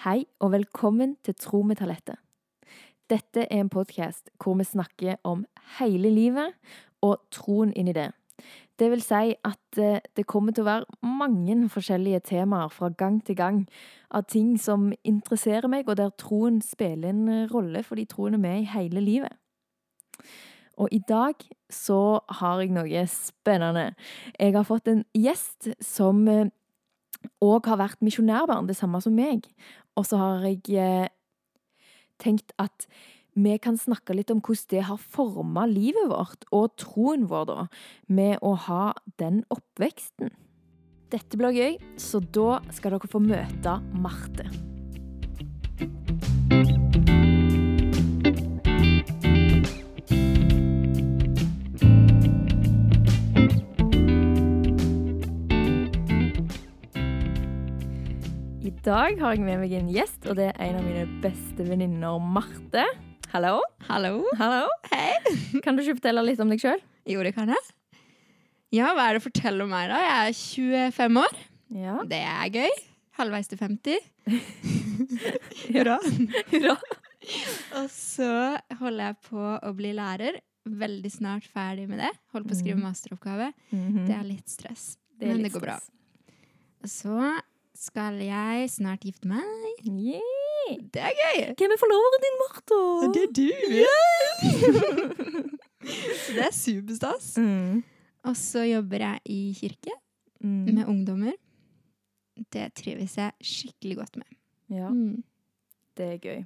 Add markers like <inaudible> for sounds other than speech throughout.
Hei og velkommen til Tro med talentet. Dette er en podkast hvor vi snakker om hele livet og troen inn i det. Det vil si at eh, det kommer til å være mange forskjellige temaer fra gang til gang av ting som interesserer meg, og der troen spiller en rolle fordi troen er med i hele livet. Og i dag så har jeg noe spennende. Jeg har fått en gjest som òg har vært misjonærbarn, det samme som meg. Og så har jeg eh, tenkt at vi kan snakke litt om hvordan det har forma livet vårt, og troen vår, da, med å ha den oppveksten. Dette blir gøy, så da skal dere få møte Marte. I dag har jeg med meg en gjest, og det er en av mine beste venninner, Marte. Hallo. Hallo. Hallo. Hei. <laughs> Kan du ikke fortelle litt om deg sjøl? Jo, det kan jeg. Ja, hva er det å fortelle om meg, da? Jeg er 25 år. Ja. Det er gøy. Halvveis til 50. <laughs> Hurra. Hurra. Og så holder jeg på å bli lærer. Veldig snart ferdig med det. Holder på å skrive masteroppgave. masteroppgave. -hmm. Det er litt stress, Det er men litt det går bra. Og så skal jeg snart gifte meg. Yeah. Det er gøy! Hvem er forloveren din, Martha? Det er du! <laughs> så det er superstas. Mm. Og så jobber jeg i kirke Mm. med ungdommer. Det trives jeg skikkelig godt med. Ja, Mm. det er gøy.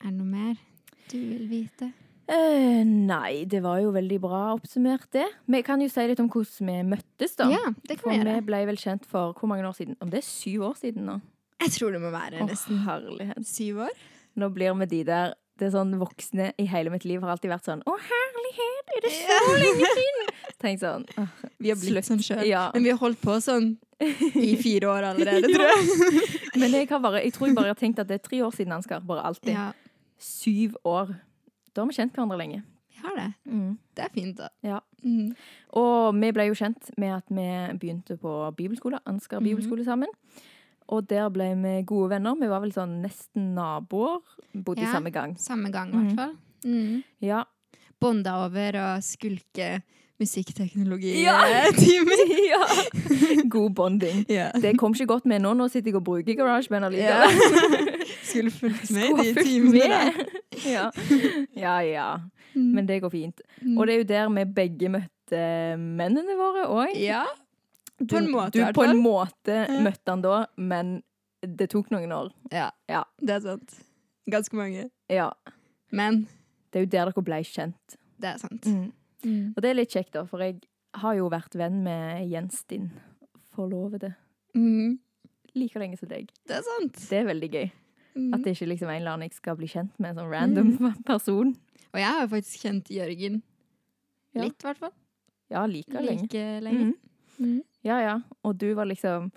Er det noe mer du vil vite? Eh, nei, det var jo veldig bra oppsummert, det. Vi kan jo si litt om hvordan vi møttes, da. Ja, det For kan vi vi gjøre. ble vel kjent for hvor mange år siden? Om det er syv år siden nå? Jeg tror det må være oh, nesten herlighet. syv år. Nå blir vi de der Det er sånn voksne i hele mitt liv har alltid vært sånn Å, herlighet, er det så lenge siden? Tenk sånn åh, Vi har blitt sånn sjøl. Ja. Men vi har holdt på sånn i fire år allerede, <laughs> tror jeg. Men jeg, bare, jeg tror jeg bare har tenkt at det er tre år siden, Ansgar. Bare alltid. Ja, Syv år. Da har vi kjent hverandre lenge. vi har det. Mm. Det er fint, da. Ja. Mm. Og vi ble jo kjent med at vi begynte på bibelskole, Ansgar Mhm. bibelskole sammen. Og der ble vi gode venner. Vi var vel sånn nesten naboer. Bodde i samme gang. Samme gang, i Mhm. hvert fall. Mm. Ja. Bonda over og skulke musikkteknologi-timer. Ja. <laughs> ja. God bonding. Ja. Det kom ikke godt med nå. Nå sitter jeg og bruker GarageBand Ja. allikevel. <laughs> Skulle fulgt med Skulle de timene. Ja. ja, ja. Mm. Men det går fint. Mm. Og det er jo der vi begge møtte mennene våre òg. Ja, Du, på en måte, du du på en måte møtte han da, men det tok noen år. ja. Ja. Det er sant. Ganske mange. Ja. Men Det er jo der dere ble kjent. det er sant. Mm. Mm. Og det er litt kjekt, da, for jeg har jo vært venn med Jens din forlovede Mm. like lenge som deg. Det er sant. Det er veldig gøy. Mm. At det ikke liksom en eller annen jeg skal bli kjent med, en sånn random <laughs> person. Og jeg har jo faktisk kjent Jørgen Ja. litt, i hvert fall. Ja, like lenge. Like lenge. Mhm. Mm. Ja, ja. Og du var liksom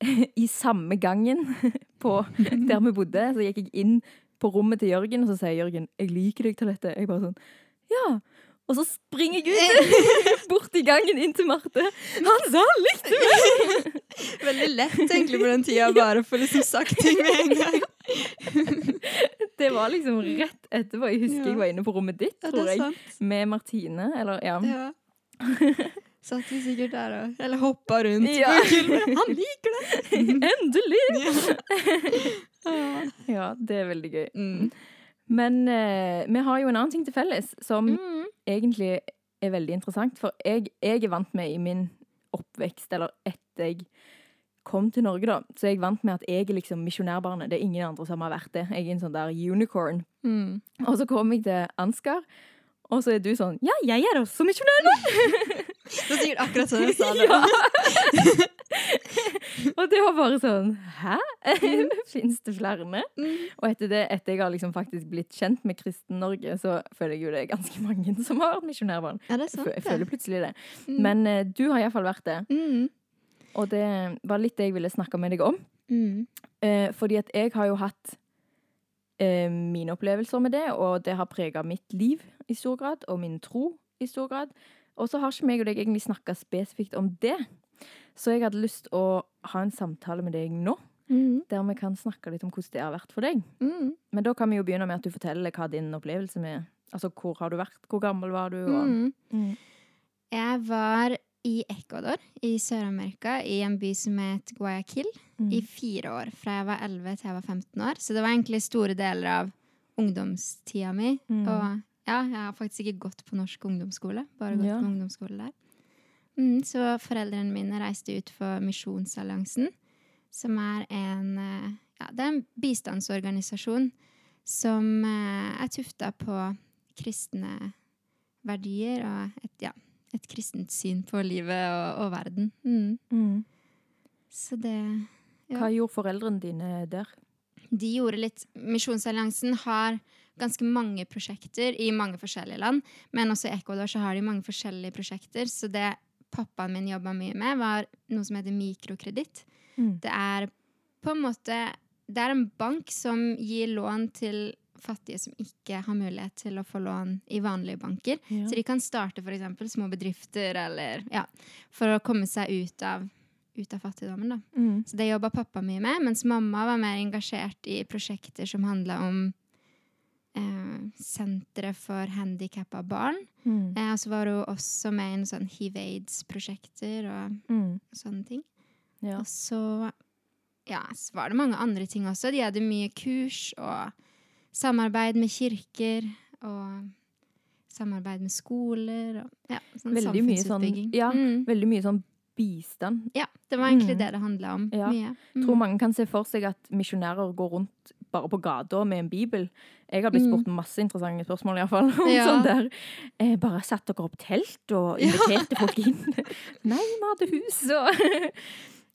<laughs> i samme gangen <laughs> på der vi bodde. Så gikk jeg inn på rommet til Jørgen, og så sier Jørgen 'Jeg liker deg til dette'. Jeg bare sånn 'Ja'. Og så springer jeg <laughs> ut bort i gangen inn til Marte. Han sa han likte meg! <laughs> Veldig lett egentlig på den tida, <laughs> bare for liksom sagt ting med en gang. Det var liksom rett etterpå. Jeg husker Ja. jeg var inne på rommet ditt, Ja, tror jeg. sant. Med Martine, eller ja. Ja. Satt vi sikkert der og Eller hoppa rundt Ja. Han liker det! Endelig! Ja. Ja, det er veldig gøy. Mm. Men eh, vi har jo en annen ting til felles som Mm. egentlig er veldig interessant. For jeg, jeg er vant med i min oppvekst, eller etter jeg kom til Norge, da, så er jeg vant med at jeg er liksom misjonærbarnet. Det er ingen andre som har vært det. Jeg er en sånn der unicorn. Mm. Og så kom jeg til Ansgar, og så er du sånn Ja, jeg er også misjonær! <laughs> Det sikkert akkurat sånn jeg sa det. <laughs> Ja. <laughs> og det var bare sånn Hæ? <laughs> Fins det flere? Mm. Og etter det, etter jeg har liksom faktisk blitt kjent med Kristen-Norge, så føler jeg jo det er ganske mange som har vært misjonærbarn. Ja, det er sant. Jeg føler plutselig det. Mm. Men eh, du har iallfall vært det. mm. Og det var litt det jeg ville snakke med deg om. Mm. Eh, fordi at jeg har jo hatt eh, mine opplevelser med det, og det har prega mitt liv i stor grad, og min tro i stor grad. Og så har ikke meg og deg egentlig snakka spesifikt om det. Så jeg hadde lyst å ha en samtale med deg nå, Mm. der vi kan snakke litt om hvordan det har vært for deg. Mm. Men da kan vi jo begynne med at du forteller hva din opplevelse med Altså, hvor har du vært? Hvor gammel var du? Og, Mm. Mm. Jeg var i Ecuador i Sør-Amerika, i en by som het Guayaquil, Mm. i fire år. Fra jeg var 11 til jeg var 15 år. Så det var egentlig store deler av ungdomstida mi. Mm. Og ja, jeg har faktisk ikke gått på norsk ungdomsskole, bare gått Ja. på ungdomsskole der. Mm, så foreldrene mine reiste ut for Misjonsalliansen, som er en eh, Ja, det er en bistandsorganisasjon som eh, er tufta på kristne verdier og et, ja, et kristent syn på livet og, og verden. Mm. Mm. Så det Ja. Hva gjorde foreldrene dine der? De gjorde litt Misjonsalliansen har ganske mange prosjekter i mange forskjellige land. Men også i Ecuador så har de mange forskjellige prosjekter. Så det pappaen min jobba mye med, var noe som heter mikrokreditt. Mm. Det er på en måte Det er en bank som gir lån til fattige som ikke har mulighet til å få lån i vanlige banker. Ja. Så de kan starte f.eks. små bedrifter eller ja, for å komme seg ut av, ut av fattigdommen. da. Mm. Så det jobba pappa mye med, mens mamma var mer engasjert i prosjekter som handla om eh, sentre for handikappa barn. Mm. Eh, og så var hun også med i en sånn hiv-aids-prosjekter og Mm. sånne ting. Ja. Og så, ja, så var det mange andre ting også. De hadde mye kurs og samarbeid med kirker og samarbeid med skoler og ja, sånn Veldig mye sånn- ja. Mm. Veldig mye sånn bistand. ja, det var egentlig Mm. det det handla om. Ja. Mye. Jeg tror mange kan se for seg at misjonærer går rundt bare på gata med en bibel. Jeg har blitt Mm. spurt masse interessante spørsmål, iallfall. <laughs> Ja. sånn der. Eh, bare satte dere opp telt og inviterte folk inn? <laughs> Nei, vi hadde hus og <laughs>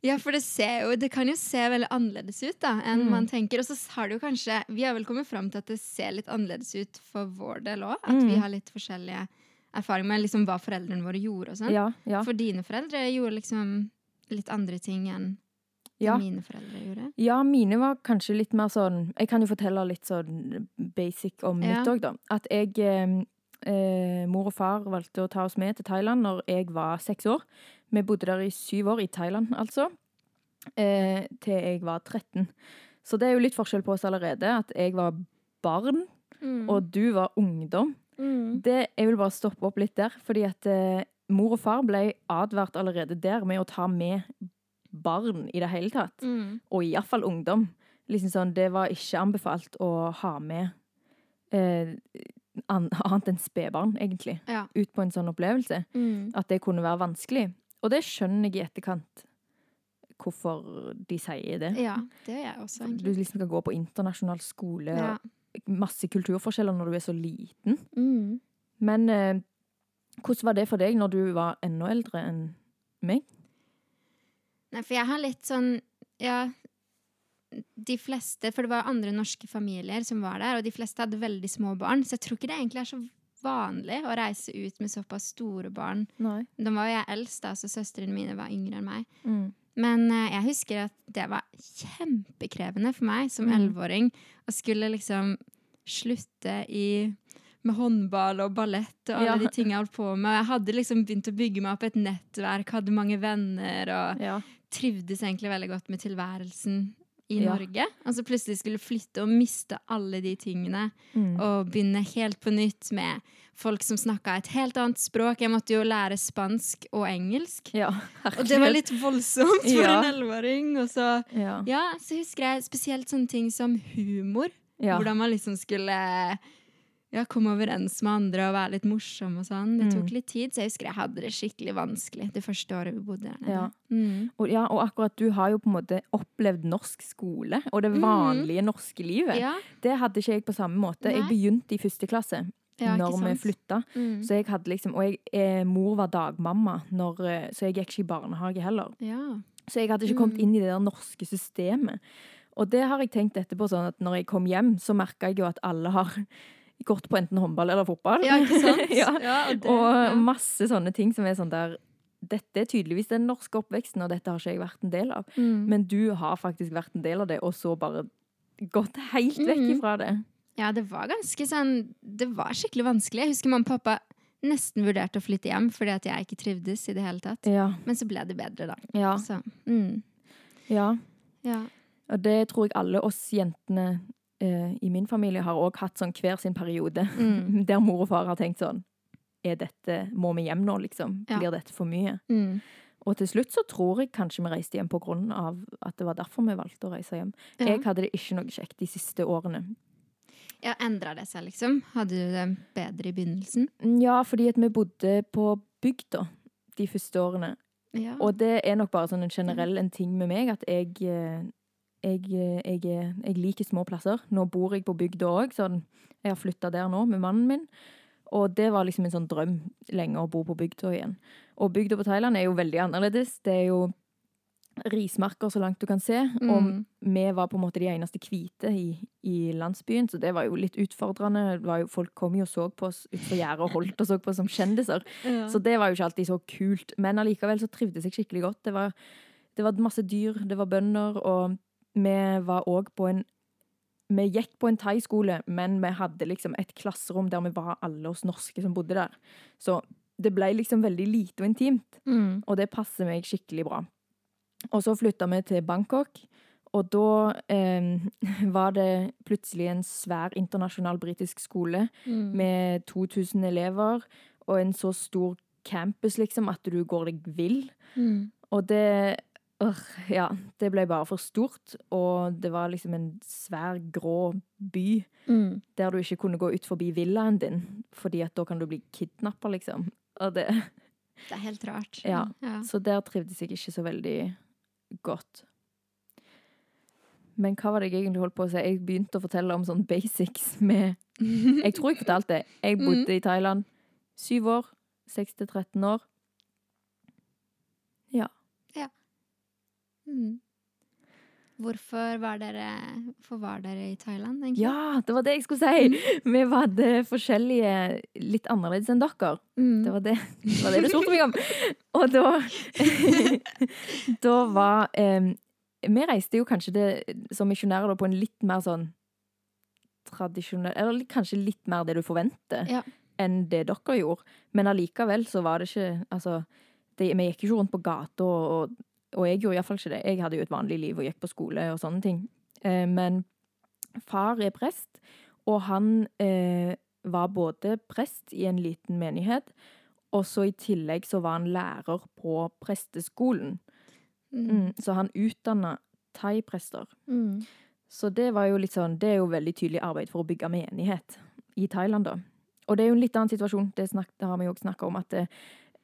Ja, for det ser jo Det kan jo se veldig annerledes ut da enn Mm. man tenker. Og så har det jo kanskje Vi har vel kommet fram til at det ser litt annerledes ut for vår del òg. At Mm. vi har litt forskjellige erfaringer med liksom hva foreldrene våre gjorde og sånn. Ja, ja. For dine foreldre gjorde liksom litt andre ting enn Ja. mine foreldre gjorde. Ja, mine var kanskje litt mer sånn Jeg kan jo fortelle litt sånn basic om mitt òg, da. At jeg eh, Mor og far valgte å ta oss med til Thailand når jeg var seks år. Vi bodde der i syv år, i Thailand altså. Eh, til jeg var 13. Så det er jo litt forskjell på oss allerede. At jeg var barn, og du var ungdom. mm. Det, jeg vil bare stoppe opp litt der, fordi at eh, mor og far ble advart allerede der med å ta med barn i det hele tatt Mm. og iallfall ungdom. Liksom sånn, det var ikke anbefalt å ha med eh, annet enn spedbarn, egentlig, Ja. ut på en sånn opplevelse. Mm. At det kunne være vanskelig. Og det skjønner jeg i etterkant hvorfor de sier det. ja, det gjør jeg også, Du egentlig. liksom skal gå på internasjonal skole, Ja. masse kulturforskjeller når du er så liten. Mm. Men eh, hvordan var det for deg når du var enda eldre enn meg? Nei, for jeg har litt sånn Ja, de fleste For det var andre norske familier som var der, og de fleste hadde veldig små barn, så jeg tror ikke det egentlig er så vanlig å reise ut med såpass store barn. Nei. Da var jo jeg eldst, da, så søstrene mine var yngre enn meg. Mm. Men uh, jeg husker at det var kjempekrevende for meg som Mm. elleveåring å skulle liksom slutte i med håndball og ballett og alle Ja. de tingene jeg holdt på med. Jeg hadde liksom begynt å bygge meg opp et nettverk, hadde mange venner og Ja. trivdes egentlig veldig godt med tilværelsen i Ja. Norge. Og så plutselig skulle flytte og miste alle de tingene Mm. og begynne helt på nytt med folk som snakka et helt annet språk. Jeg måtte jo lære spansk og engelsk. ja. Og det var litt voldsomt for Ja. en elleveåring. Så, Ja. så husker jeg spesielt sånne ting som humor. Hvordan man liksom skulle ja, komme overens med andre og være litt morsom og sånn. Det tok Mm. litt tid, så jeg husker jeg hadde det skikkelig vanskelig det første året vi bodde der. Ja. Mm. Og, ja, og akkurat du har jo på en måte opplevd norsk skole og det vanlige vanlige norske livet. Ja, Det hadde ikke jeg på samme måte. Jeg begynte i første klasse ja, når vi flytta. Mm. Så jeg hadde liksom, og jeg, eh, mor var dagmamma, når, eh, så jeg gikk ikke i barnehage heller. Ja. Så jeg hadde ikke kommet Mm. inn i det der norske systemet. Og det har jeg tenkt etterpå, sånn at når jeg kom hjem, så merka jeg jo at alle har gått på enten håndball eller fotball. ja, ikke sant? <laughs> ja. og det, Og ja. masse sånne ting som er sånn der Dette er tydeligvis den norske oppveksten, og dette har ikke jeg vært en del av. Mm. Men du har faktisk vært en del av det, og så bare gått helt vekk mm. ifra det. Ja, det var ganske sånn Det var skikkelig vanskelig. Jeg husker mamma og pappa nesten vurderte å flytte hjem fordi at jeg ikke trivdes i det hele tatt. Ja. Men så ble det bedre, da. Ja. Så, mm. ja. ja. Og det tror jeg alle oss jentene eh, i min familie har òg hatt sånn hver sin periode. Mm. <laughs> Der mor og far har tenkt sånn Er dette Må vi hjem nå, liksom? Ja. Blir dette for mye? Mm. Og til slutt så tror jeg kanskje vi reiste hjem på grunn av at det var derfor vi valgte å reise hjem. Ja. Jeg hadde det ikke noe kjekt de siste årene. ja, endra det seg, liksom? Hadde du det bedre i begynnelsen? Ja, fordi at vi bodde på bygda de første årene. Ja. Og det er nok bare sånn en generell en ting med meg, at jeg eh, jeg, eh, jeg, er- jeg liker små plasser. Nå bor jeg på bygda òg, så Jeg har flytta der nå med mannen min. Og det var liksom en sånn drøm lenge å bo på bygda igjen. Og bygda på Thailand er jo veldig annerledes. Det er jo rismarker så langt du kan se. Og Mm. vi var på en måte de eneste hvite i, i landsbyen, så det var jo litt utfordrende. Det var jo, folk kom jo og så på oss utenfor gjerdet og holdt og så på oss som kjendiser. <laughs> Ja. Så det var jo ikke alltid så kult. Men allikevel så trivdes jeg skikkelig godt. Det var, det var masse dyr, det var bønder, og vi var òg på en Vi gikk på en thaiskole, men vi hadde liksom et klasserom der vi var alle oss norske som bodde der. Så det ble liksom veldig lite og intimt, Mm. og det passer meg skikkelig bra. Og så flytta vi til Bangkok, og da eh, <laughs> var det plutselig en svær internasjonal britisk skole Mm. med 2000 elever og en så stor campus, liksom, at du går deg vill. Mm. Og det Ja, det ble bare for stort, og det var liksom en svær, grå by Mm. der du ikke kunne gå ut forbi villaen din, fordi at da kan du bli kidnappa, liksom. Og det, <laughs> Det er helt rart. Ja. ja. så der trivdes jeg ikke så veldig godt. Men hva var det jeg egentlig holdt på å si? Jeg begynte å fortelle om sånn basics med <laughs> Jeg tror jeg fortalte det. Jeg bodde i Thailand syv år. 6 til 13 år. Mm. Hvorfor var dere Hvorfor var dere i Thailand, egentlig? Ja, det var det jeg skulle si! Vi var det forskjellige litt annerledes enn dere. Mm. Det var det det, var det du spurte meg om. <laughs> Og da <laughs> Da var eh, Vi reiste jo kanskje det, som misjonærer på en litt mer sånn tradisjonell Eller kanskje litt mer det du forventer Ja. enn det dere gjorde. Men allikevel så var det ikke Altså, det, vi gikk ikke rundt på gata, og, og, og jeg gjorde iallfall ikke det. Jeg hadde jo et vanlig liv og gikk på skole og sånne ting. Eh, men far er prest, og han eh, var både prest i en liten menighet, og så i tillegg så var han lærer på presteskolen. Mm. Mm, så han utdanna thaiprester. Mm. Så det var jo litt sånn, det er jo veldig tydelig arbeid for å bygge menighet i Thailand, da. Og det er jo en litt annen situasjon, det, snak, det har vi jo snakka om, at det,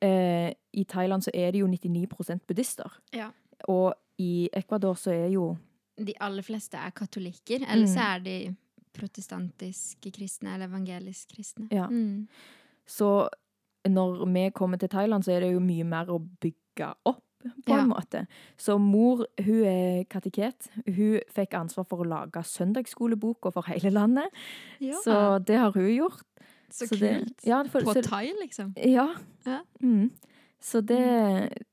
eh, i Thailand så er det jo 99 buddhister. Ja. Og i Ecuador så er jo De aller fleste er katolikker, eller så Mm. er de protestantiske kristne eller evangelisk kristne. Ja. Mm. Så når vi kommer til Thailand, så er det jo mye mer å bygge opp, på Ja. en måte. Så mor, hun er kateket. Hun fikk ansvar for å lage søndagsskoleboka for hele landet. Ja. Så det har hun gjort. Så, så det- kult. ja, for- På så- thai, liksom. Ja. Ja. Mm. Så det,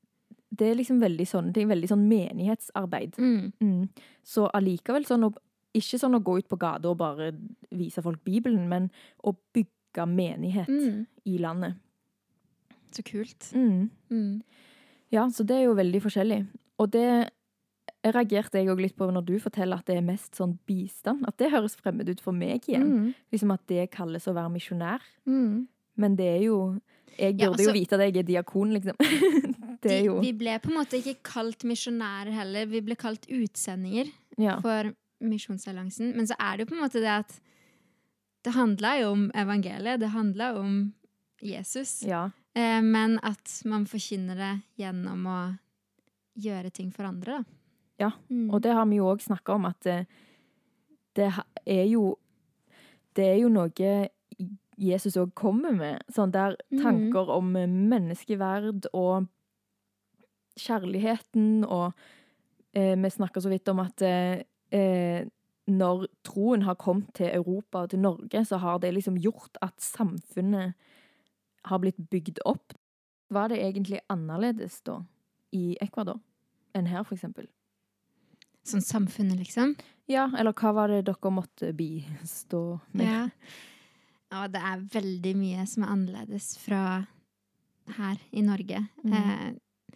det er liksom veldig sånne det er veldig sånn menighetsarbeid. Mm. Mm. Så allikevel sånn å, ikke sånn å gå ut på gata og bare vise folk Bibelen, men å bygge menighet Mm. i landet. Så kult. Mm. Mm. Ja, så det er jo veldig forskjellig. Og det reagerte jeg òg litt på når du forteller at det er mest sånn bistand. At det høres fremmed ut for meg igjen. Mm. Liksom at det kalles å være misjonær. Mm. Men det er jo Jeg Ja, burde altså- jo vite at jeg er diakon, liksom. <laughs> det er jo vi ble på en måte ikke kalt misjonærer heller, vi ble kalt utsendinger Ja. for Misjonsalliansen. Men så er det jo på en måte det at det handla jo om evangeliet, det handla om Jesus. ja. Eh, men at man forkynner det gjennom å gjøre ting for andre, da. Ja, Mm. Og det har vi jo òg snakka om, at det, det er jo Det er jo noe Jesus òg kommer med. Sånn der Mhm. tanker om eh, menneskeverd og kjærligheten og eh, Vi snakker så vidt om at eh, eh, når troen har kommet til Europa og til Norge, så har det liksom gjort at samfunnet har blitt bygd opp. Var det egentlig annerledes da, i Ecuador, enn her, for eksempel? Sånn samfunnet, liksom. Ja, eller hva var det dere måtte bistå med? Ja. ja, det er veldig mye som er annerledes fra her i Norge. Mm. Eh,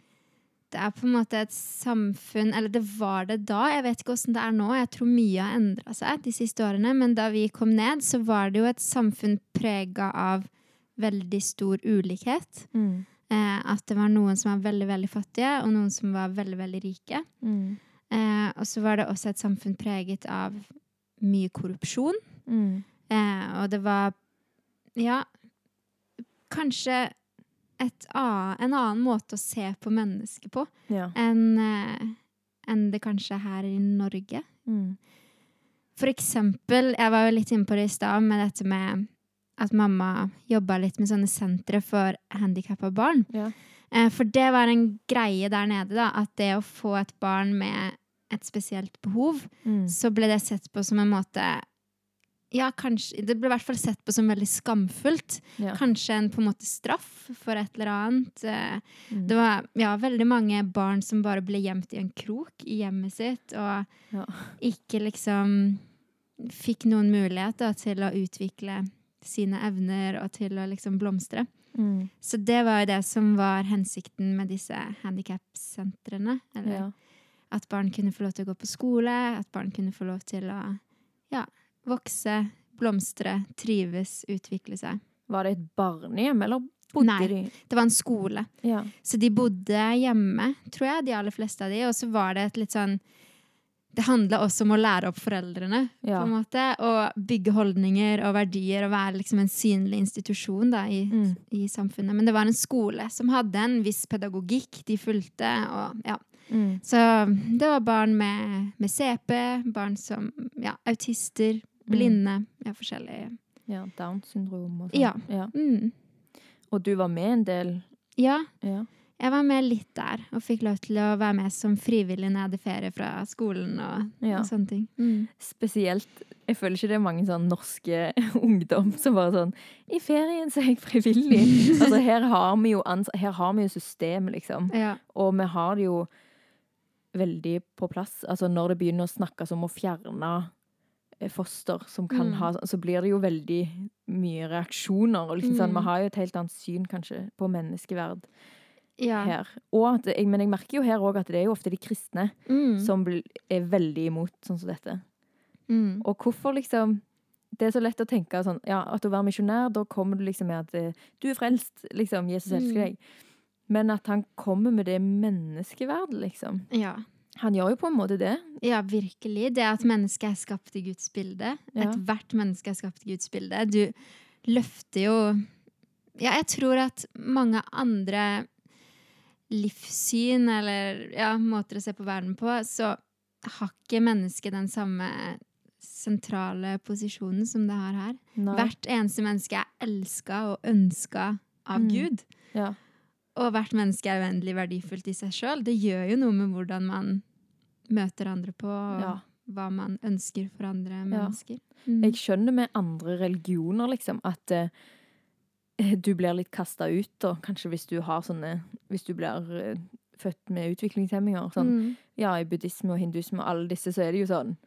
det er på en måte et samfunn Eller det var det da, jeg vet ikke åssen det er nå. Jeg tror mye har endra seg de siste årene. Men da vi kom ned, så var det jo et samfunn prega av veldig stor ulikhet. Mm. Eh, at det var noen som var veldig, veldig fattige, og noen som var veldig, veldig rike. Mm. Eh, og så var det også et samfunn preget av mye korrupsjon. Mm. Eh, og det var Ja, kanskje et a- en annen måte å se på mennesket på Ja. enn eh, en det kanskje er her i Norge. Mm. For eksempel, jeg var jo litt inne på det i stad, med dette med at mamma jobba litt med sånne sentre for handikappa barn. Ja. Eh, For det var en greie der nede, da, at det å få et barn med et spesielt behov, Mm. så ble det sett på som en måte Ja, kanskje Det ble i hvert fall sett på som veldig skamfullt. Ja. Kanskje en på en måte straff for et eller annet. Mm. Det var ja, veldig mange barn som bare ble gjemt i en krok i hjemmet sitt, og Ja. ikke liksom fikk noen mulighet da, til å utvikle sine evner og til å liksom blomstre. Mm. Så det var jo det som var hensikten med disse handikapsentrene. Eller Ja. At barn kunne få lov til å gå på skole, at barn kunne få lov til å ja, vokse, blomstre, trives, utvikle seg. Var det et barnehjem, eller bodde Nei. de Det var en skole. Ja. Så de bodde hjemme, tror jeg, de aller fleste av de. Og så var det et litt sånn Det handla også om å lære opp foreldrene, Ja. på en måte. Og bygge holdninger og verdier og være liksom en synlig institusjon da, i, Mm. i samfunnet. Men det var en skole som hadde en viss pedagogikk de fulgte. Og, ja. Mm. Så det var barn med, med CP, barn som ja, autister, blinde, ja, forskjellige. ja. Down syndrom og sånn. Ja. ja. Mm. Og du var med en del Ja, Ja. jeg var med litt der, og fikk lov til å være med som frivillig når jeg hadde ferie fra skolen og, Ja. og sånne ting. Mm. Spesielt Jeg føler ikke det er mange sånn norske <laughs> ungdom som bare sånn I ferien så er jeg frivillig. <laughs> altså her har vi jo her har vi jo system, liksom. Ja. Og vi har det jo veldig på plass. Altså når det begynner å snakkes om å fjerne eh, foster som kan Mm. ha Så blir det jo veldig mye reaksjoner. Og liksom sånn, Mm. Vi har jo et helt annet syn kanskje på menneskeverd ja. her. Og at, men jeg merker jo her òg at det er jo ofte de kristne Mm. som er veldig imot sånn som dette. Mm. Og hvorfor liksom Det er så lett å tenke sånn Ja, at å være misjonær, da kommer du liksom med at eh, du er frelst, liksom. Jesus elsker Mm. Men at han kommer med det menneskeverdet, liksom. ja. Han gjør jo på en måte det. Ja, virkelig. Det at mennesket er skapt i Guds bilde. Ja. Ethvert menneske er skapt i Guds bilde. Du løfter jo Ja, jeg tror at mange andre livssyn eller ja, måter å se på verden på, så har ikke mennesket den samme sentrale posisjonen som det har her. Nei. Hvert eneste menneske er elska og ønska av Mm. Gud. Ja. Og hvert menneske er uendelig verdifullt i seg sjøl. Det gjør jo noe med hvordan man møter andre på, og Ja. hva man ønsker for andre Ja. mennesker. Mm. Jeg skjønner med andre religioner, liksom, at eh, du blir litt kasta ut, og Kanskje hvis du har sånne Hvis du blir eh, født med utviklingshemminger. Sånn. Mm. Ja, i buddhisme og hindusme og alle disse, så er det jo sånn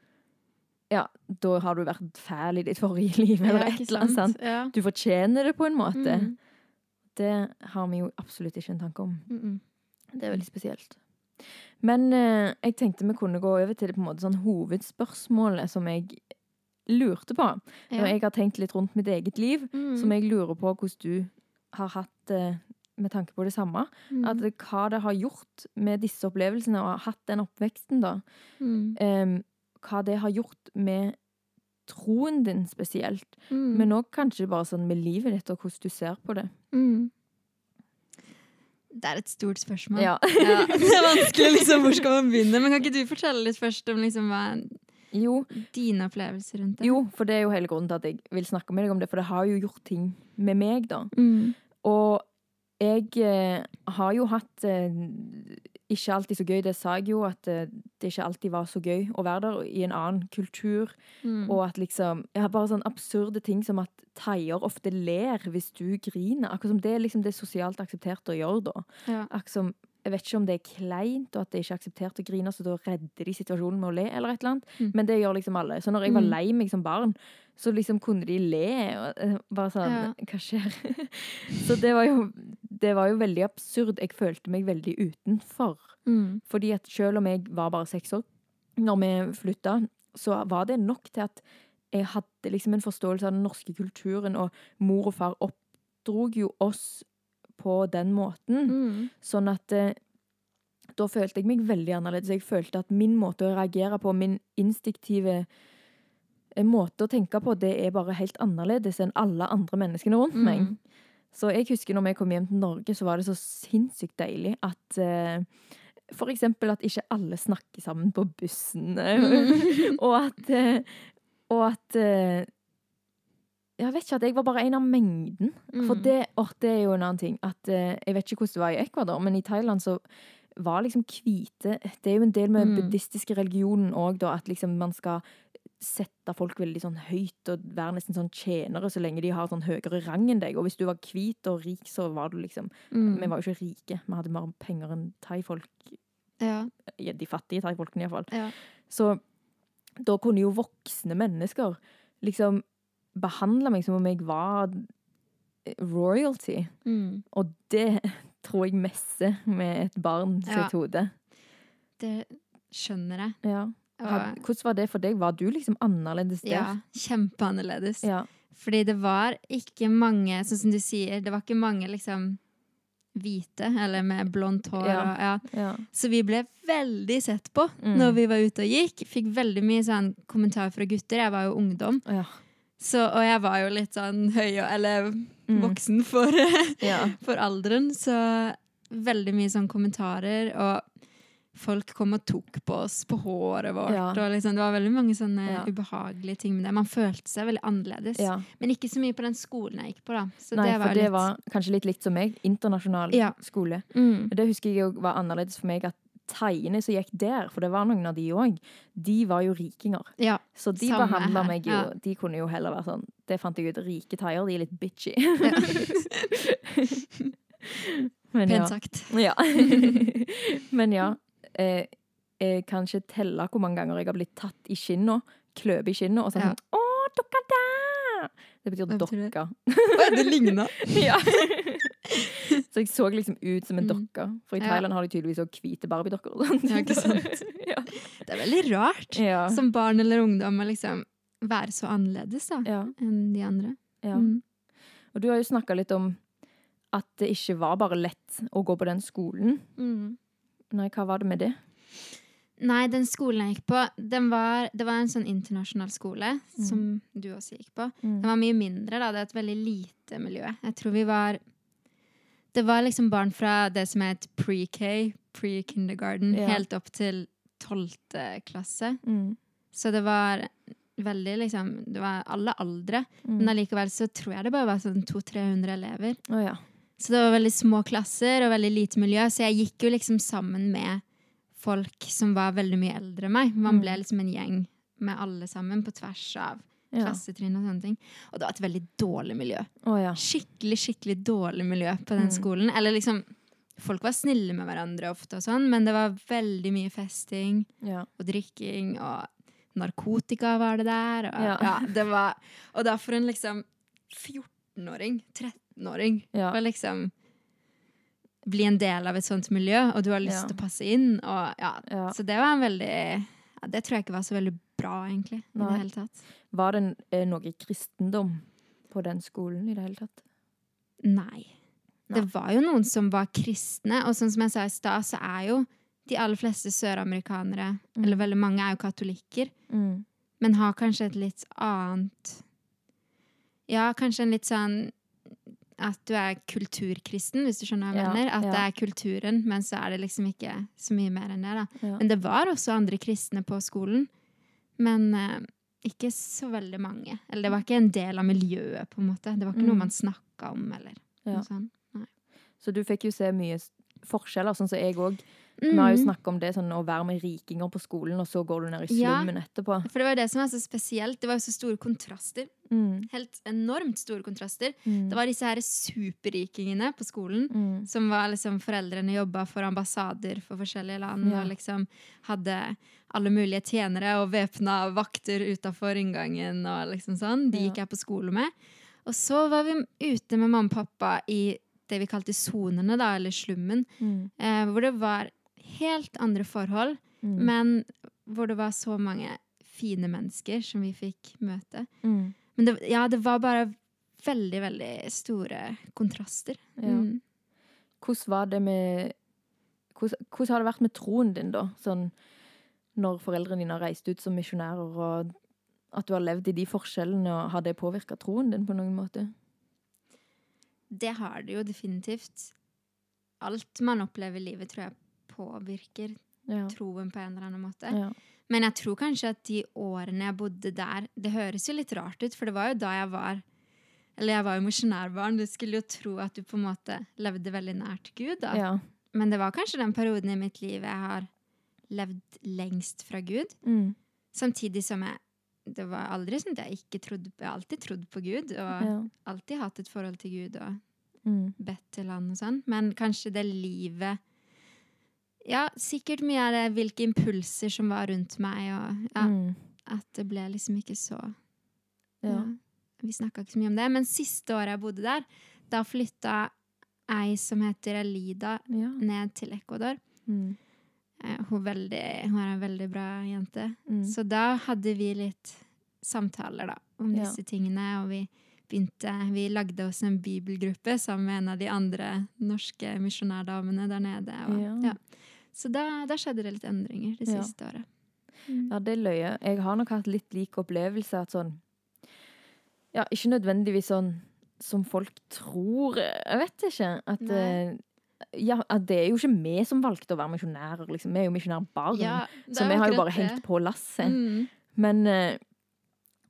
Ja, da har du vært fæl i ditt forrige <laughs> liv, eller Ja, et eller annet. sant? Ja. Du fortjener det på en måte. Mm. Det har vi jo absolutt ikke en tanke om. Mm -mm. Det er veldig spesielt. Men eh, jeg tenkte vi kunne gå over til på en måte sånn hovedspørsmålet som jeg lurte på. Ja. Når jeg har tenkt litt rundt mitt eget liv, Mm. som jeg lurer på hvordan du har hatt det med tanke på det samme. Mm. At hva det har gjort med disse opplevelsene, og har hatt den oppveksten, da. Em, hva det har gjort med troen din spesielt. Mm. Men òg kanskje bare sånn med livet ditt, og hvordan du ser på det. Mm. Det er et stort spørsmål. Ja. <laughs> Ja. Det er vanskelig, liksom. Hvor skal man begynne? Men kan ikke du fortelle litt først om liksom, hva Jo, dine opplevelser rundt det? jo, for det er jo hele grunnen til at jeg vil snakke med deg om det, for det har jo gjort ting med meg, da. Mm. Og jeg eh, har jo hatt eh, ikke alltid så gøy, det sa jeg jo, at eh, det ikke alltid var så gøy å være der i en annen kultur. Mm. Og at liksom Jeg har bare sånne absurde ting som at thaier ofte ler hvis du griner. Akkurat som det er liksom det sosialt akseptert å gjøre, da. ja. Akkurat som jeg vet ikke om det er kleint, og at det ikke er akseptert å grine, så da redder de situasjonen med å le, eller et eller annet. Mm. Men det gjør liksom alle. Så når jeg var Mm. lei meg som barn, så liksom kunne de le. Og eh, bare sånn Ja. Hva skjer? <laughs> så det var jo det var jo veldig absurd. Jeg følte meg veldig utenfor. Mm. Fordi at selv om jeg var bare seks år når vi flytta, så var det nok til at jeg hadde liksom en forståelse av den norske kulturen, og mor og far oppdrog jo oss på den måten. Mm. Sånn at eh, da følte jeg meg veldig annerledes. Jeg følte at min måte å reagere på, min instinktive eh, måte å tenke på, det er bare helt annerledes enn alle andre menneskene rundt meg. Mm. Så jeg husker når vi kom hjem til Norge, så var det så sinnssykt deilig at eh, for eksempel at ikke alle snakker sammen på bussen. Mm. <laughs> og at eh, Og at eh, Jeg vet ikke, at jeg var bare en av mengden. For Mm. det, åh, det er jo en annen ting. At, eh, jeg vet ikke hvordan det var i Ecuador, men i Thailand så var liksom hvite Det er jo en del med Mm. buddhistiske religionen òg, da, at liksom man skal sette folk veldig sånn høyt og være nesten sånn tjenere så lenge de har sånn høyere rang enn deg. Og hvis du var hvit og rik, så var du liksom Mm. Vi var jo ikke rike. Vi hadde mer penger enn thaifolk. Ja. Ja, De fattige thaifolkene, iallfall. ja. Så da kunne jo voksne mennesker liksom behandle meg som om jeg var royalty. Mm. Og det <laughs> tror jeg messer med et barn Ja. sitt hode. Det skjønner jeg. Ja. Hvordan var det for deg? Var du liksom annerledes der? ja, kjempeannerledes. Ja. Fordi det var ikke mange, sånn som du sier, det var ikke mange liksom hvite, eller med blondt hår. Ja. Og, ja. Så vi ble veldig sett på Mm. når vi var ute og gikk. Fikk veldig mye sånn kommentarer fra gutter. Jeg var jo ungdom, ja. så, og jeg var jo litt sånn høy, og- eller Mm. voksen for, <laughs> for alderen. Så veldig mye sånn kommentarer, og folk kom og tok på oss på håret vårt. Ja. Og liksom, det var veldig mange sånne Ja. ubehagelige ting med det. Man følte seg veldig annerledes. ja. Men ikke så mye på den skolen jeg gikk på, da. Så Nei, det var for det litt var kanskje litt likt som meg. Internasjonal skole. mm. Det husker jeg var annerledes for meg at thaiene som gikk der, for det var noen av de òg, de var jo rikinger. Så de behandla meg jo ja. De kunne jo heller være sånn Det fant jeg ut. Rike thaier, de er litt bitchy. <laughs> <laughs> Men Pent ja. sagt. ja. <laughs> Men ja. Eh, jeg kan ikke telle hvor mange ganger jeg har blitt tatt i kinna, kløpe i kinna, og sånn Ja. Å, dokka der!' Det betyr det? dokka. Oi, det ligna! <laughs> ja. Så jeg så liksom ut som en Mm. dokke. For i. Thailand har de tydeligvis òg hvite barbiedokker. Ja, ikke sant? <laughs> ja. Det er veldig rart Ja. som barn eller ungdom å liksom være så annerledes da, ja. enn de andre. ja. Mm. Og du har jo snakka litt om at det ikke var bare lett å gå på den skolen. Mm. Nei, hva var det med det? Nei, den skolen jeg gikk på, den var, det var en sånn internasjonal skole, Mm. som du også gikk på. Den var mye mindre, da. Det er et veldig lite miljø. Jeg tror vi var Det var liksom barn fra det som het pre-K, pre-kindergarten, Ja. helt opp til tolvte klasse. Mm. Så det var veldig liksom Det var alle aldre. Mm. Men allikevel så tror jeg det bare var sånn 200-300 elever. Oh, ja. Så det var veldig små klasser og veldig lite miljø, så jeg gikk jo liksom sammen med folk som var veldig mye eldre enn meg. Man Mm. ble liksom en gjeng med alle sammen på tvers av ja. klassetrinn og sånne ting. Og det var et veldig dårlig miljø. Ja. Skikkelig, skikkelig dårlig miljø på den Mm. skolen. Eller liksom Folk var snille med hverandre ofte og sånn, men det var veldig mye festing ja. og drikking og narkotika var det der. Og, Ja. ja. det var, og da for en liksom 14-åring, 13-åring, Ja. å liksom bli en del av et sånt miljø, og du har lyst Ja. til å passe inn. Og, ja. ja. Så det var en veldig ja, Det tror jeg ikke var så veldig bra, egentlig. i det hele tatt. Var det eh, noe kristendom på den skolen i det hele tatt? Nei. Nei. Det var jo noen som var kristne, og sånn som jeg sa i stad, så er jo de aller fleste søramerikanere, Mm. eller veldig mange, er jo katolikker. Mm. men har kanskje et litt annet Ja, kanskje en litt sånn at du er kulturkristen, hvis du skjønner hva jeg mener. At det er kulturen, men så er det liksom ikke så mye mer enn det. da. Men det var også andre kristne på skolen. Men eh, ikke så veldig mange. Eller det var ikke en del av miljøet, på en måte. Det var ikke Mm. noe man snakka om, eller noe sånt. Så du fikk jo se mye forskjeller, sånn som jeg òg. Vi har jo Mm. snakka om det, sånn å være med rikinger på skolen, og så går du ned i Ja. slummen etterpå. For det var jo det som var så spesielt. Det var jo så store kontraster. Mm. Helt enormt store kontraster. Mm. Det var disse her superrikingene på skolen. mm. Som var liksom Foreldrene jobba for ambassader for forskjellige land. Ja. Og liksom hadde alle mulige tjenere og væpna vakter utafor inngangen. og liksom sånn. De gikk jeg på skole med. Og så var vi ute med mamma og pappa i det vi kalte sonene, da, eller slummen. Mm. Eh, hvor det var helt andre forhold, Mm. men hvor det var så mange fine mennesker som vi fikk møte. Mm. Men det, ja, det var bare veldig, veldig store kontraster. Ja. Mm. Hvordan var det med hvordan, hvordan har det vært med troen din, da? Sånn når foreldrene dine har reist ut som misjonærer, og at du har levd i de forskjellene, og har det påvirka troen din på noen måte? Det har det jo definitivt. Alt man opplever i livet, tror jeg påvirker Ja. troen på en eller annen måte. ja. Men jeg tror kanskje at de årene jeg bodde der Det høres jo litt rart ut, for det var jo da jeg var Eller jeg var jo misjonærbarn. Du skulle jo tro at du på en måte levde veldig nært Gud, da. ja. Men det var kanskje den perioden i mitt liv jeg har levd lengst fra Gud. Mm. Samtidig som jeg Det var aldri sånn at jeg ikke trodde Jeg har alltid trodd på Gud, og ja. alltid hatt et forhold til Gud og Mm. bedt til han og sånn. Men kanskje det livet Ja, sikkert mye av det hvilke impulser som var rundt meg, og ja, Mm. at det ble liksom ikke så Ja. ja. Vi snakka ikke så mye om det. Men siste året jeg bodde der, da flytta ei som heter Elida, ned til Ecuador. Mm. Eh, Hun, veldig, hun er en veldig bra jente. Mm. Så da hadde vi litt samtaler da, om disse tingene, og vi begynte Vi lagde oss en bibelgruppe sammen med en av de andre norske misjonærdamene der nede. Og, Ja. Ja. Så da, da skjedde det litt endringer det Ja. siste året. Mm. Ja, det er løye. Jeg har nok hatt litt lik opplevelse at sånn Ja, ikke nødvendigvis sånn som folk tror Jeg vet ikke. At, eh, ja, at det er jo ikke vi som valgte å være misjonærer, liksom. Vi er jo misjonærbarn. Ja, så vi har jo bare det. hengt på lasset. Mm. Men eh,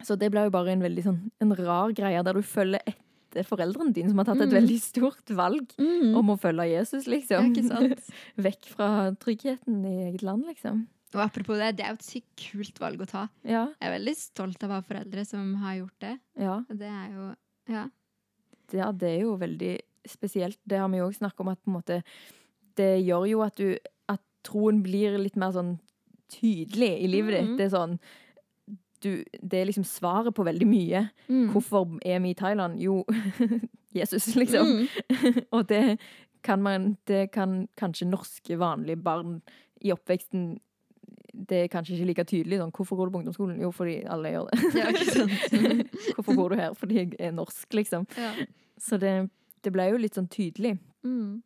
Så det ble jo bare en veldig sånn en rar greie der du følger etter foreldrene dine, som har tatt et Mm. veldig stort valg Mm. om å følge Jesus, liksom. <laughs> Vekk fra tryggheten i eget land, liksom. Og apropos det, det er jo et sykt kult valg å ta. Ja. Jeg er veldig stolt av å ha foreldre som har gjort det. ja. Det er jo Ja. Ja, det er jo veldig spesielt. Det har vi jo òg snakket om, at måte Det gjør jo at du At troen blir litt mer sånn tydelig i livet ditt. Mhm. Det er sånn du, Det er liksom svaret på veldig mye. Mm. Hvorfor er vi i Thailand? Jo, <laughs> Jesus, liksom. Mm. <laughs> Og det kan man Det kan kanskje norske, vanlige barn i oppveksten det er kanskje ikke like tydelig. Sånn, hvorfor går du på ungdomsskolen? Jo, fordi alle gjør det. Ja, ikke sant? <laughs> hvorfor bor du her? Fordi jeg er norsk, liksom. Ja. Så det, det ble jo litt sånn tydelig. Mm.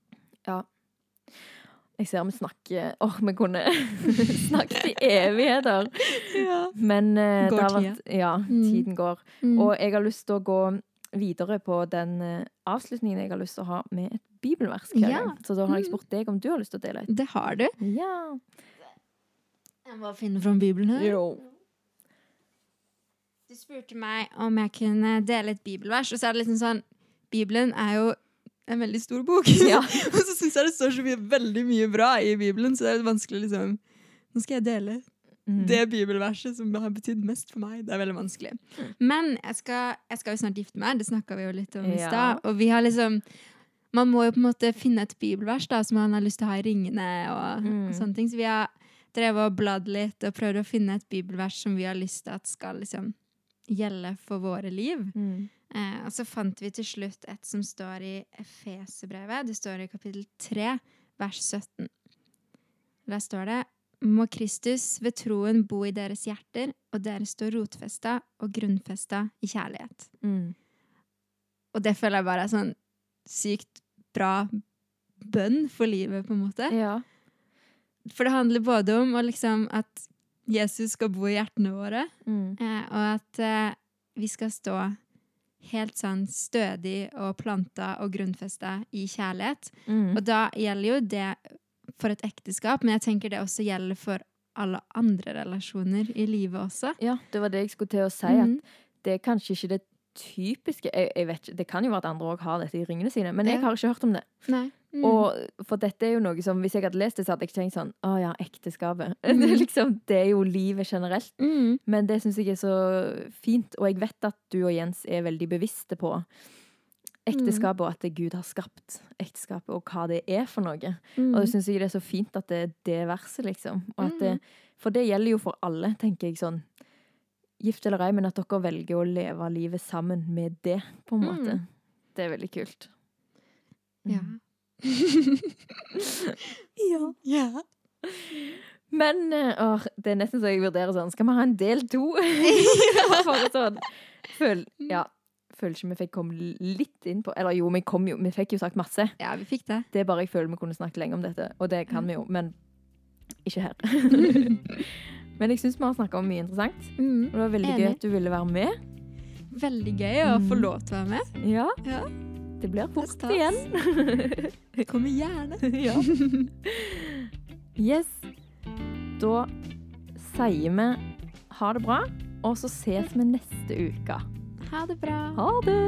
Jeg ser vi snakker Åh, vi kunne <laughs> snakket i evigheter. ja. Men uh, Går det har vært Ja, Mm. tiden går. Mm. Og jeg har lyst til å gå videre på den uh, avslutningen jeg har lyst til å ha med et bibelvers. Ja. Så da har jeg Mm. spurt deg om du har lyst til å dele et. Det har du. Ja. Jeg må finne fram Bibelen her. Jo. Du spurte meg om jeg kunne dele et bibelvers, og så er det liksom sånn Bibelen er jo en veldig stor bok. <laughs> Ja. <laughs> og så syns jeg det står så mye, veldig mye bra i Bibelen, så det er litt vanskelig liksom Nå skal jeg dele Mm. det bibelverset som har betydd mest for meg. Det er veldig vanskelig. Men jeg skal, jeg skal jo snart gifte meg, det snakka vi jo litt om i Ja. stad. Og vi har liksom Man må jo på en måte finne et bibelvers da, som man har lyst til å ha i ringene. og, Mm. og sånne ting. Så vi har drevet og bladd litt og prøvd å finne et bibelvers som vi har lyst til at skal liksom gjelde for våre liv. Mm. Eh, og så fant vi til slutt et som står i Efeserbrevet. Det står i kapittel 3, vers 17. Der står det må Kristus ved troen bo i deres hjerter, og dere står rotfesta og grunnfesta i kjærlighet. Mm. Og det føler jeg bare er sånn sykt bra bønn for livet, på en måte. Ja. For det handler både om liksom at Jesus skal bo i hjertene våre, Mm. eh, og at eh, vi skal stå helt sånn stødig og planta og grunnfesta i kjærlighet. Mm. Og da gjelder jo det for et ekteskap, men jeg tenker det også gjelder for alle andre relasjoner i livet også. Ja, det var det jeg skulle til å si. At Mhm. det er kanskje ikke det typiske jeg, jeg vet Det kan jo være at andre òg har dette i ringene sine, men jeg har ikke hørt om det. Nei. Mm. Og for dette er jo noe som, Hvis jeg hadde lest det, så hadde jeg tenkt sånn Å ja, ekteskapet. <laughs> Det, Mhm. er liksom, det er jo livet generelt. mm. Men det syns jeg er så fint. Og jeg vet at du og Jens er veldig bevisste på ekteskapet, og at Gud har skapt ekteskapet, og hva det er for noe. Mm. Og det syns jeg det er så fint at det er det verset, liksom. Og at det, for det gjelder jo for alle, tenker jeg sånn. Gift eller ei, men at dere velger å leve livet sammen med det, på en måte. Mm. Det er veldig kult. Ja. <laughs> Ja. ja. Men å, det er nesten så jeg vurderer sånn Skal vi ha en del to? <laughs> Bare sånn føl, Ja. Føler ikke vi fikk komme litt inn på Eller jo, vi kom jo Vi fikk jo sagt masse. Ja, vi fikk det. Det er bare jeg føler vi kunne snakket lenge om dette, og det kan vi jo, men ikke her. <laughs> Men jeg syns vi har snakka om mye interessant. Mm. Og det var veldig Enig. gøy at du ville være med. Veldig gøy å få mm. lov til å være med. Ja. ja. Det blir fort <laughs> det igjen. Kommer gjerne. <laughs> ja. Yes. Da sier vi ha det bra, og så ses vi neste uke. Ha det bra. Ha det.